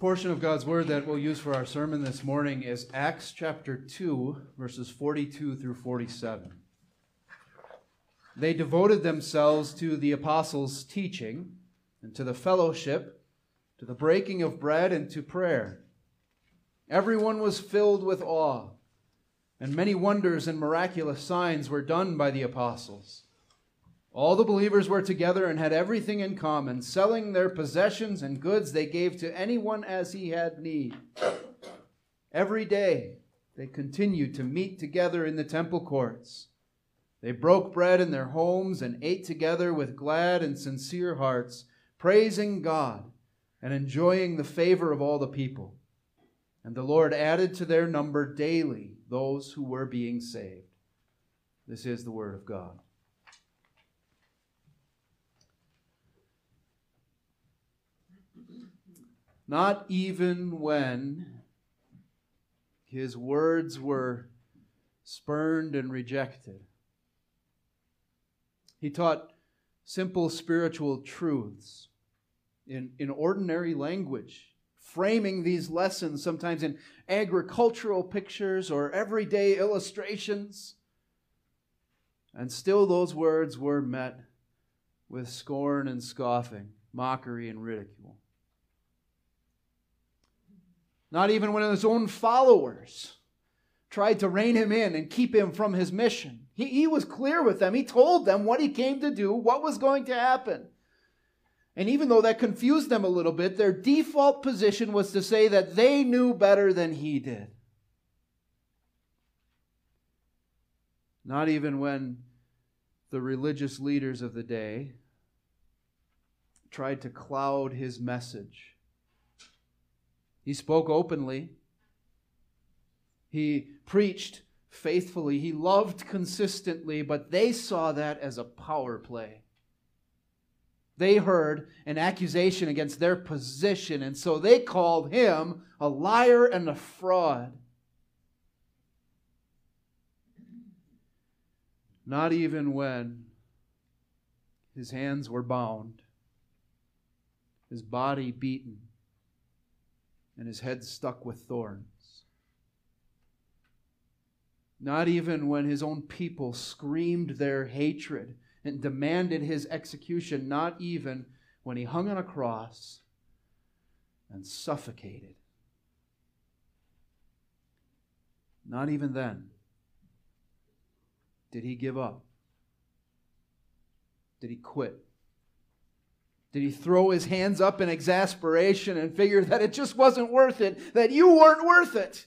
portion of God's Word that we'll use for our sermon this morning is Acts chapter 2, verses 42 through 47. They devoted themselves to the apostles' teaching and to the fellowship, to the breaking of bread, and to prayer. Everyone was filled with awe, and many wonders and miraculous signs were done by the apostles. All the believers were together and had everything in common. Selling their possessions and goods, they gave to anyone as he had need. Every day, they continued to meet together in the temple courts. They broke bread in their homes and ate together with glad and sincere hearts, praising God and enjoying the favor of all the people. And the Lord added to their number daily those who were being saved. This is the word of God. Not even when his words were spurned and rejected. He taught simple spiritual truths in, in ordinary language, framing these lessons sometimes in agricultural pictures or everyday illustrations. And still, those words were met with scorn and scoffing, mockery and ridicule. Not even when his own followers tried to rein him in and keep him from his mission. He, he was clear with them. He told them what he came to do, what was going to happen. And even though that confused them a little bit, their default position was to say that they knew better than he did. Not even when the religious leaders of the day tried to cloud his message he spoke openly. He preached faithfully. He loved consistently, but they saw that as a power play. They heard an accusation against their position, and so they called him a liar and a fraud. Not even when his hands were bound, his body beaten, and his head stuck with thorns. Not even when his own people screamed their hatred and demanded his execution, not even when he hung on a cross and suffocated. Not even then did he give up. Did he quit? Did he throw his hands up in exasperation and figure that it just wasn't worth it, that you weren't worth it?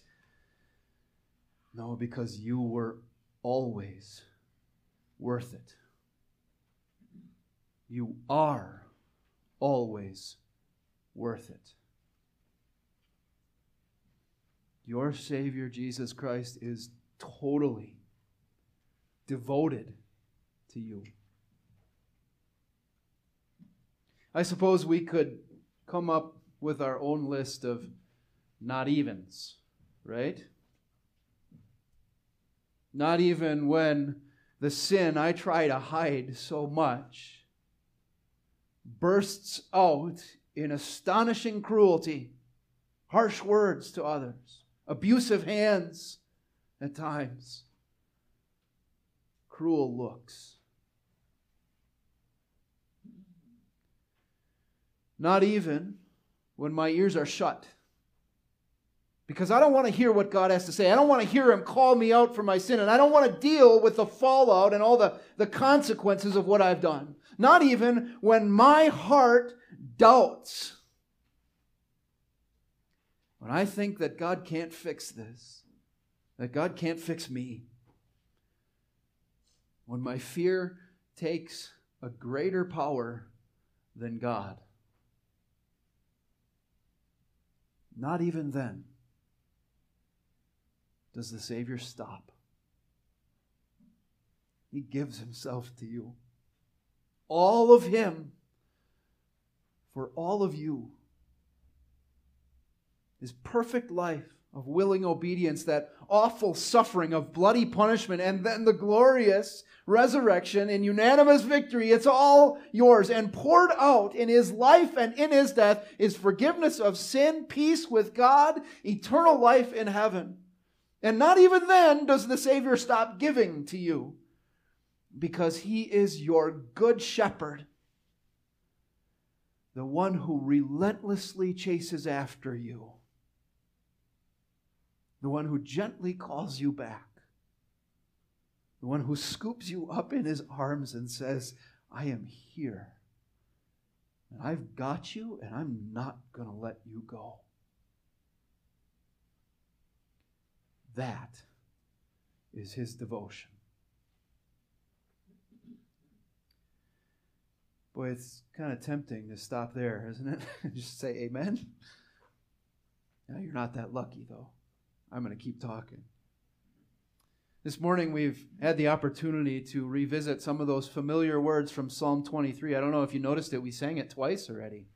No, because you were always worth it. You are always worth it. Your Savior, Jesus Christ, is totally devoted to you. I suppose we could come up with our own list of not evens, right? Not even when the sin I try to hide so much bursts out in astonishing cruelty, harsh words to others, abusive hands at times, cruel looks. Not even when my ears are shut. Because I don't want to hear what God has to say. I don't want to hear Him call me out for my sin. And I don't want to deal with the fallout and all the, the consequences of what I've done. Not even when my heart doubts. When I think that God can't fix this, that God can't fix me. When my fear takes a greater power than God. Not even then does the Savior stop. He gives himself to you. All of him for all of you. His perfect life of willing obedience, that awful suffering of bloody punishment, and then the glorious resurrection in unanimous victory. It's all yours. And poured out in his life and in his death is forgiveness of sin, peace with God, eternal life in heaven. And not even then does the Savior stop giving to you because he is your good shepherd, the one who relentlessly chases after you, the one who gently calls you back, the one who scoops you up in his arms and says, I am here. And I've got you, and I'm not going to let you go. That is his devotion. Boy, it's kind of tempting to stop there, isn't it? Just say amen. Now, you're not that lucky, though. I'm going to keep talking. This morning, we've had the opportunity to revisit some of those familiar words from Psalm 23. I don't know if you noticed it, we sang it twice already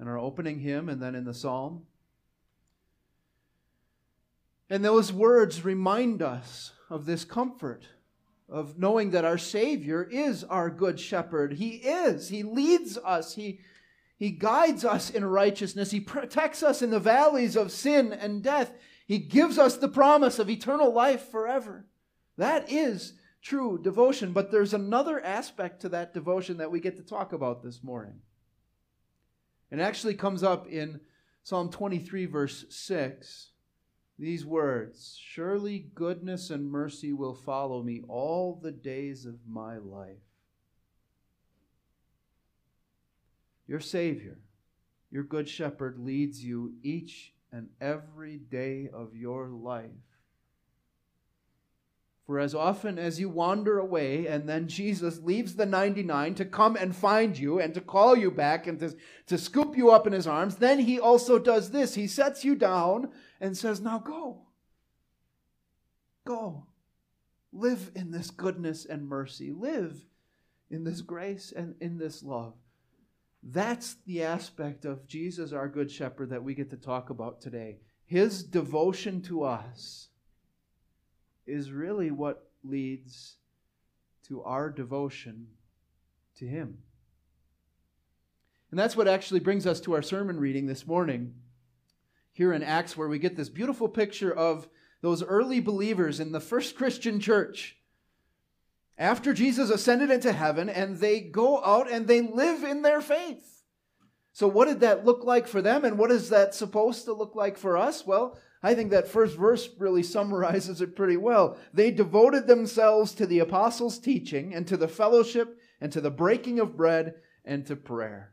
in our opening hymn and then in the psalm. And those words remind us of this comfort of knowing that our Savior is our good shepherd. He is. He leads us. He, he guides us in righteousness. He protects us in the valleys of sin and death. He gives us the promise of eternal life forever. That is true devotion. But there's another aspect to that devotion that we get to talk about this morning. It actually comes up in Psalm 23, verse 6 these words Surely goodness and mercy will follow me all the days of my life. Your Savior, your Good Shepherd, leads you each and every day of your life. For as often as you wander away, and then Jesus leaves the 99 to come and find you and to call you back and to, to scoop you up in his arms, then he also does this. He sets you down and says, Now go. Go. Live in this goodness and mercy. Live in this grace and in this love. That's the aspect of Jesus, our Good Shepherd, that we get to talk about today. His devotion to us is really what leads to our devotion to Him. And that's what actually brings us to our sermon reading this morning here in Acts, where we get this beautiful picture of those early believers in the first Christian church. After Jesus ascended into heaven, and they go out and they live in their faith. So, what did that look like for them, and what is that supposed to look like for us? Well, I think that first verse really summarizes it pretty well. They devoted themselves to the apostles' teaching, and to the fellowship, and to the breaking of bread, and to prayer.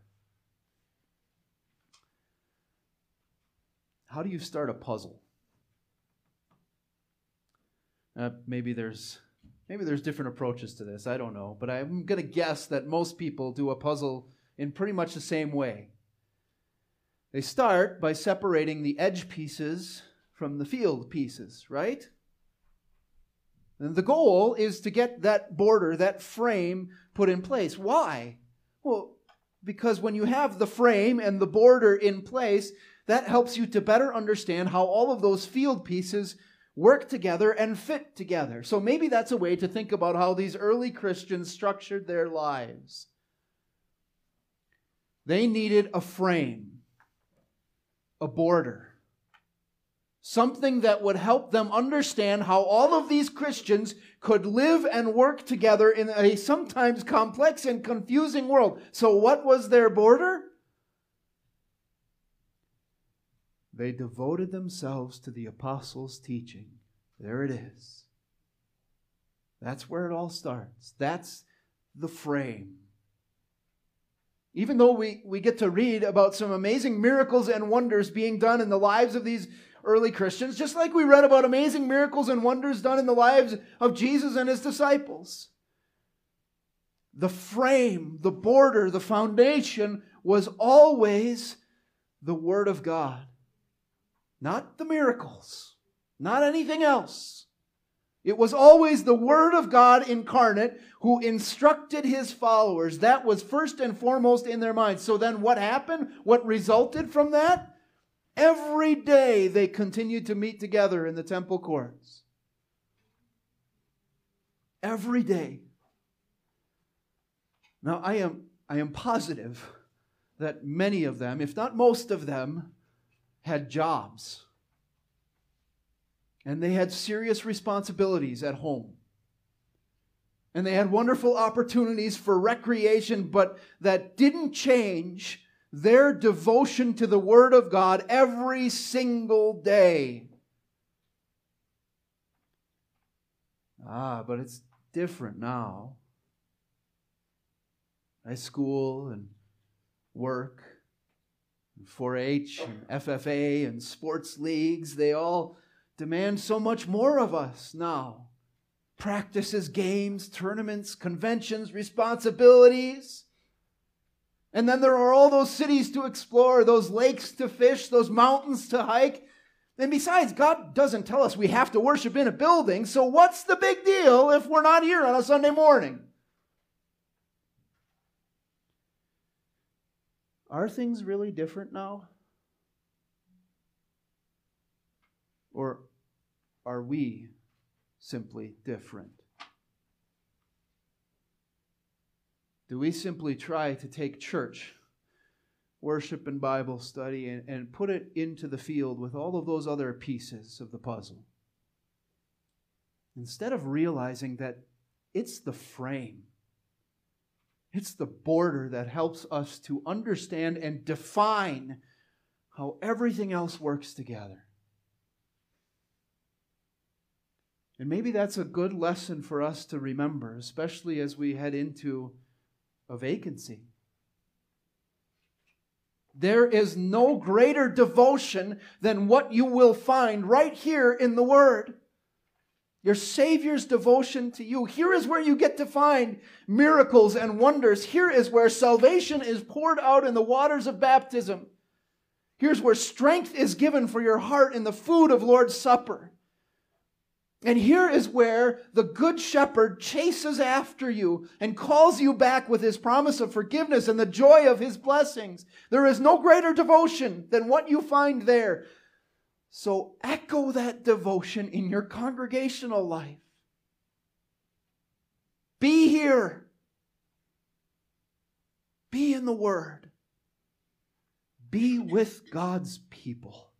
How do you start a puzzle? Uh, maybe there's maybe there's different approaches to this. I don't know, but I'm going to guess that most people do a puzzle in pretty much the same way. They start by separating the edge pieces from the field pieces, right? And the goal is to get that border, that frame put in place. Why? Well, because when you have the frame and the border in place, that helps you to better understand how all of those field pieces work together and fit together. So maybe that's a way to think about how these early Christians structured their lives. They needed a frame, a border, something that would help them understand how all of these Christians could live and work together in a sometimes complex and confusing world. So, what was their border? They devoted themselves to the apostles' teaching. There it is. That's where it all starts. That's the frame. Even though we, we get to read about some amazing miracles and wonders being done in the lives of these early Christians, just like we read about amazing miracles and wonders done in the lives of Jesus and his disciples. The frame, the border, the foundation was always the Word of God. Not the miracles, not anything else. It was always the Word of God incarnate who instructed his followers. That was first and foremost in their minds. So then what happened? What resulted from that? Every day they continued to meet together in the temple courts. Every day. Now, I am, I am positive that many of them, if not most of them, had jobs. And they had serious responsibilities at home. And they had wonderful opportunities for recreation, but that didn't change their devotion to the Word of God every single day. Ah, but it's different now. High school and work, 4 H and FFA and sports leagues, they all demand so much more of us now. Practices, games, tournaments, conventions, responsibilities. And then there are all those cities to explore, those lakes to fish, those mountains to hike. And besides, God doesn't tell us we have to worship in a building, so what's the big deal if we're not here on a Sunday morning? Are things really different now? Or are we simply different? Do we simply try to take church, worship, and Bible study and, and put it into the field with all of those other pieces of the puzzle? Instead of realizing that it's the frame, it's the border that helps us to understand and define how everything else works together. And maybe that's a good lesson for us to remember, especially as we head into a vacancy. There is no greater devotion than what you will find right here in the Word. Your Savior's devotion to you. Here is where you get to find miracles and wonders. Here is where salvation is poured out in the waters of baptism. Here's where strength is given for your heart in the food of Lord's Supper. And here is where the Good Shepherd chases after you and calls you back with his promise of forgiveness and the joy of his blessings. There is no greater devotion than what you find there. So echo that devotion in your congregational life. Be here. Be in the Word. Be with God's people.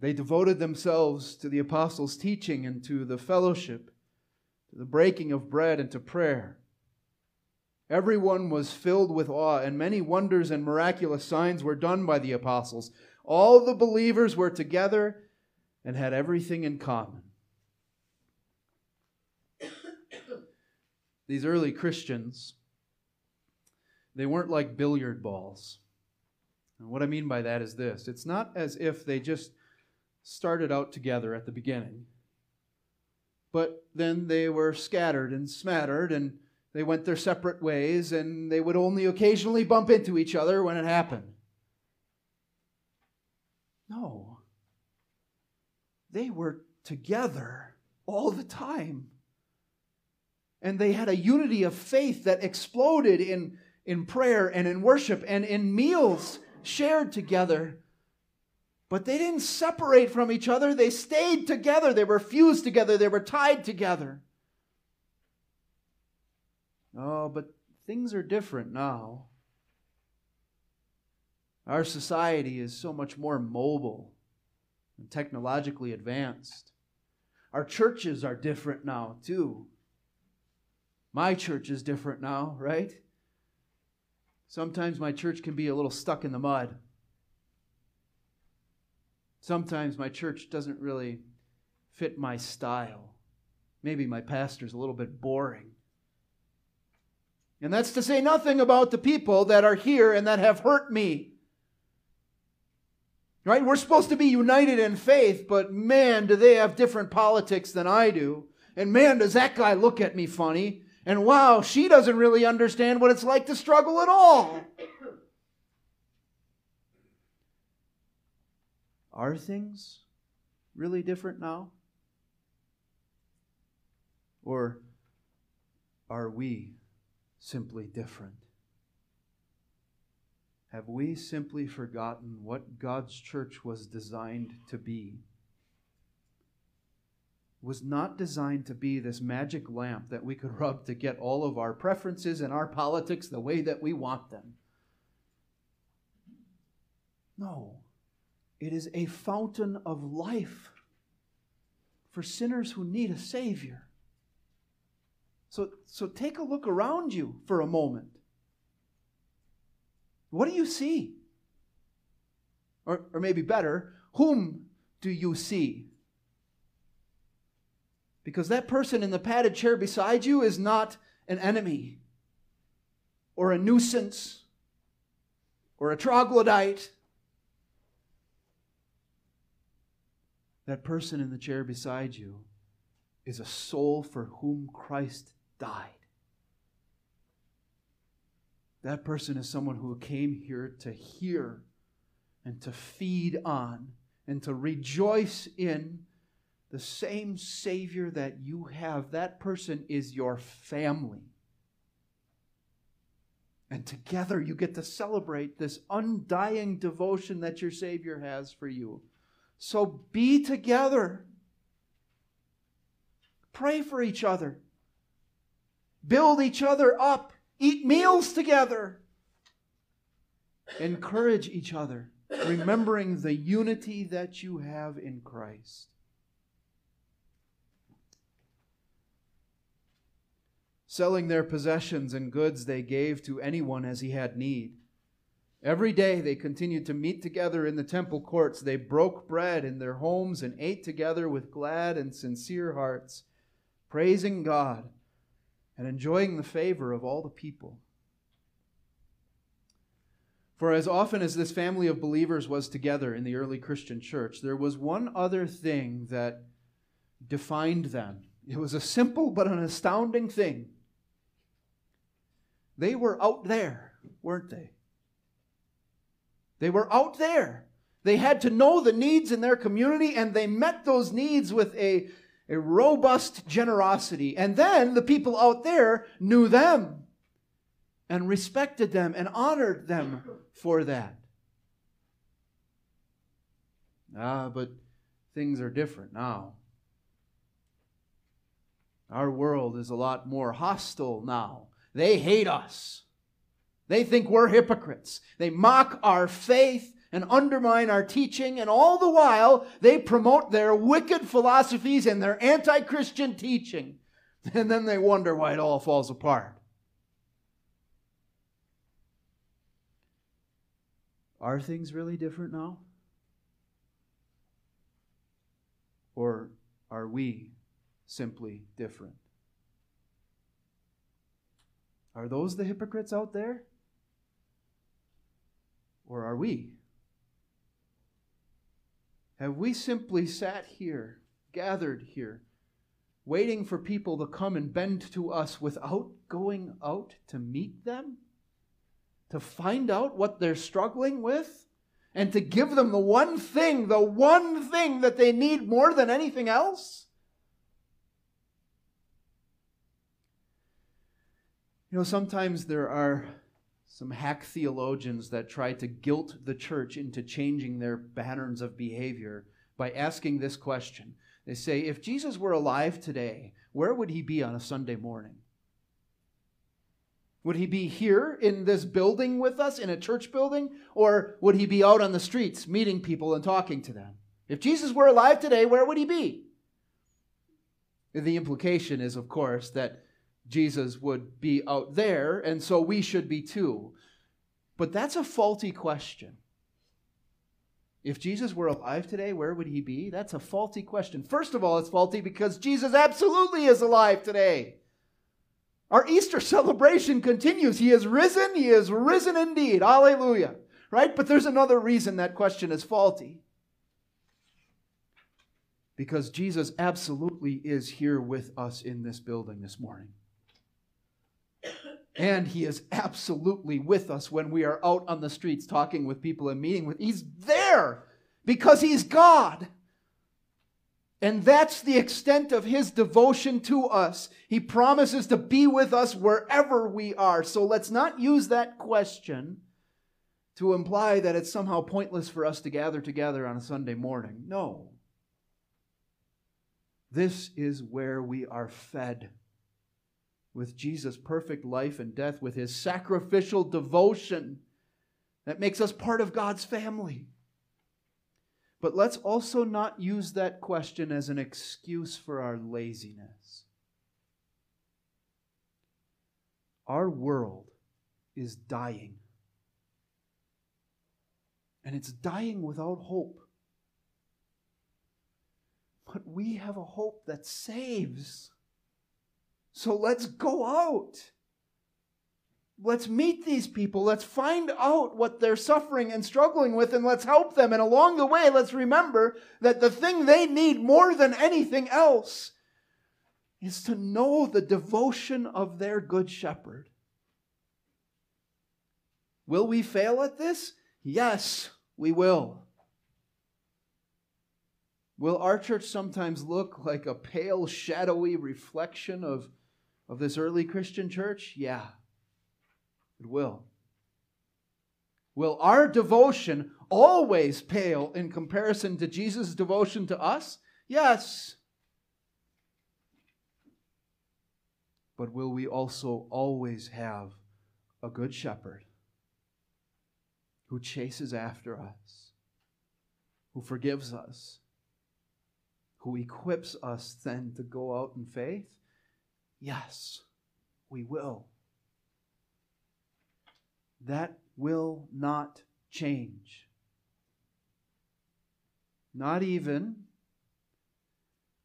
They devoted themselves to the apostles' teaching and to the fellowship, to the breaking of bread and to prayer. Everyone was filled with awe, and many wonders and miraculous signs were done by the apostles. All the believers were together and had everything in common. These early Christians, they weren't like billiard balls. And what I mean by that is this it's not as if they just started out together at the beginning, but then they were scattered and smattered and they went their separate ways, and they would only occasionally bump into each other when it happened. No. They were together all the time. And they had a unity of faith that exploded in, in prayer and in worship and in meals shared together. But they didn't separate from each other. They stayed together. They were fused together. They were tied together. Oh, but things are different now. Our society is so much more mobile and technologically advanced. Our churches are different now, too. My church is different now, right? Sometimes my church can be a little stuck in the mud. Sometimes my church doesn't really fit my style. Maybe my pastor's a little bit boring. And that's to say nothing about the people that are here and that have hurt me. Right? We're supposed to be united in faith, but man, do they have different politics than I do. And man, does that guy look at me funny. And wow, she doesn't really understand what it's like to struggle at all. Are things really different now? Or are we simply different. Have we simply forgotten what God's church was designed to be? It was not designed to be this magic lamp that we could rub to get all of our preferences and our politics the way that we want them. No, it is a fountain of life for sinners who need a Savior. So, so take a look around you for a moment. What do you see? Or, or maybe better, whom do you see? Because that person in the padded chair beside you is not an enemy or a nuisance or a troglodyte. That person in the chair beside you is a soul for whom Christ died. That person is someone who came here to hear and to feed on and to rejoice in the same Savior that you have. That person is your family. And together you get to celebrate this undying devotion that your Savior has for you. So be together. Pray for each other. Build each other up. Eat meals together. Encourage each other, remembering the unity that you have in Christ. Selling their possessions and goods, they gave to anyone as he had need. Every day they continued to meet together in the temple courts. They broke bread in their homes and ate together with glad and sincere hearts, praising God and enjoying the favor of all the people. For as often as this family of believers was together in the early Christian church, there was one other thing that defined them. It was a simple but an astounding thing. They were out there, weren't they? They were out there. They had to know the needs in their community, and they met those needs with a a robust generosity. And then the people out there knew them and respected them and honored them for that. Ah, but things are different now. Our world is a lot more hostile now. They hate us. They think we're hypocrites. They mock our faith and undermine our teaching, and all the while they promote their wicked philosophies and their anti Christian teaching. And then they wonder why it all falls apart. Are things really different now? Or are we simply different? Are those the hypocrites out there? Or are we? Have we simply sat here, gathered here, waiting for people to come and bend to us without going out to meet them? To find out what they're struggling with? And to give them the one thing, the one thing that they need more than anything else? You know, sometimes there are some hack theologians that try to guilt the church into changing their patterns of behavior by asking this question. They say, if Jesus were alive today, where would he be on a Sunday morning? Would he be here in this building with us, in a church building? Or would he be out on the streets meeting people and talking to them? If Jesus were alive today, where would he be? The implication is, of course, that Jesus would be out there, and so we should be too. But that's a faulty question. If Jesus were alive today, where would he be? That's a faulty question. First of all, it's faulty because Jesus absolutely is alive today. Our Easter celebration continues. He is risen. He is risen indeed. Hallelujah. Right? But there's another reason that question is faulty. Because Jesus absolutely is here with us in this building this morning. And he is absolutely with us when we are out on the streets talking with people and meeting with. He's there because he's God. And that's the extent of his devotion to us. He promises to be with us wherever we are. So let's not use that question to imply that it's somehow pointless for us to gather together on a Sunday morning. No. This is where we are fed with Jesus' perfect life and death, with his sacrificial devotion that makes us part of God's family. But let's also not use that question as an excuse for our laziness. Our world is dying. And it's dying without hope. But we have a hope that saves. So let's go out. Let's meet these people. Let's find out what they're suffering and struggling with, and let's help them. And along the way, let's remember that the thing they need more than anything else is to know the devotion of their good shepherd. Will we fail at this? Yes, we will. Will our church sometimes look like a pale, shadowy reflection of, of this early Christian church? Yeah, it will. Will our devotion always pale in comparison to Jesus' devotion to us? Yes. But will we also always have a good shepherd who chases after us, who forgives us, who equips us then to go out in faith? Yes, we will. That will not change. Not even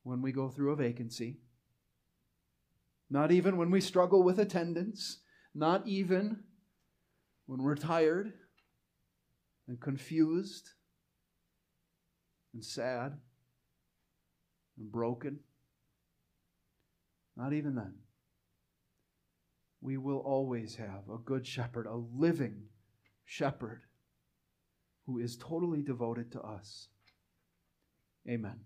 when we go through a vacancy. Not even when we struggle with attendance. Not even when we're tired and confused and sad and broken. Not even then. We will always have a good shepherd, a living shepherd who is totally devoted to us. Amen.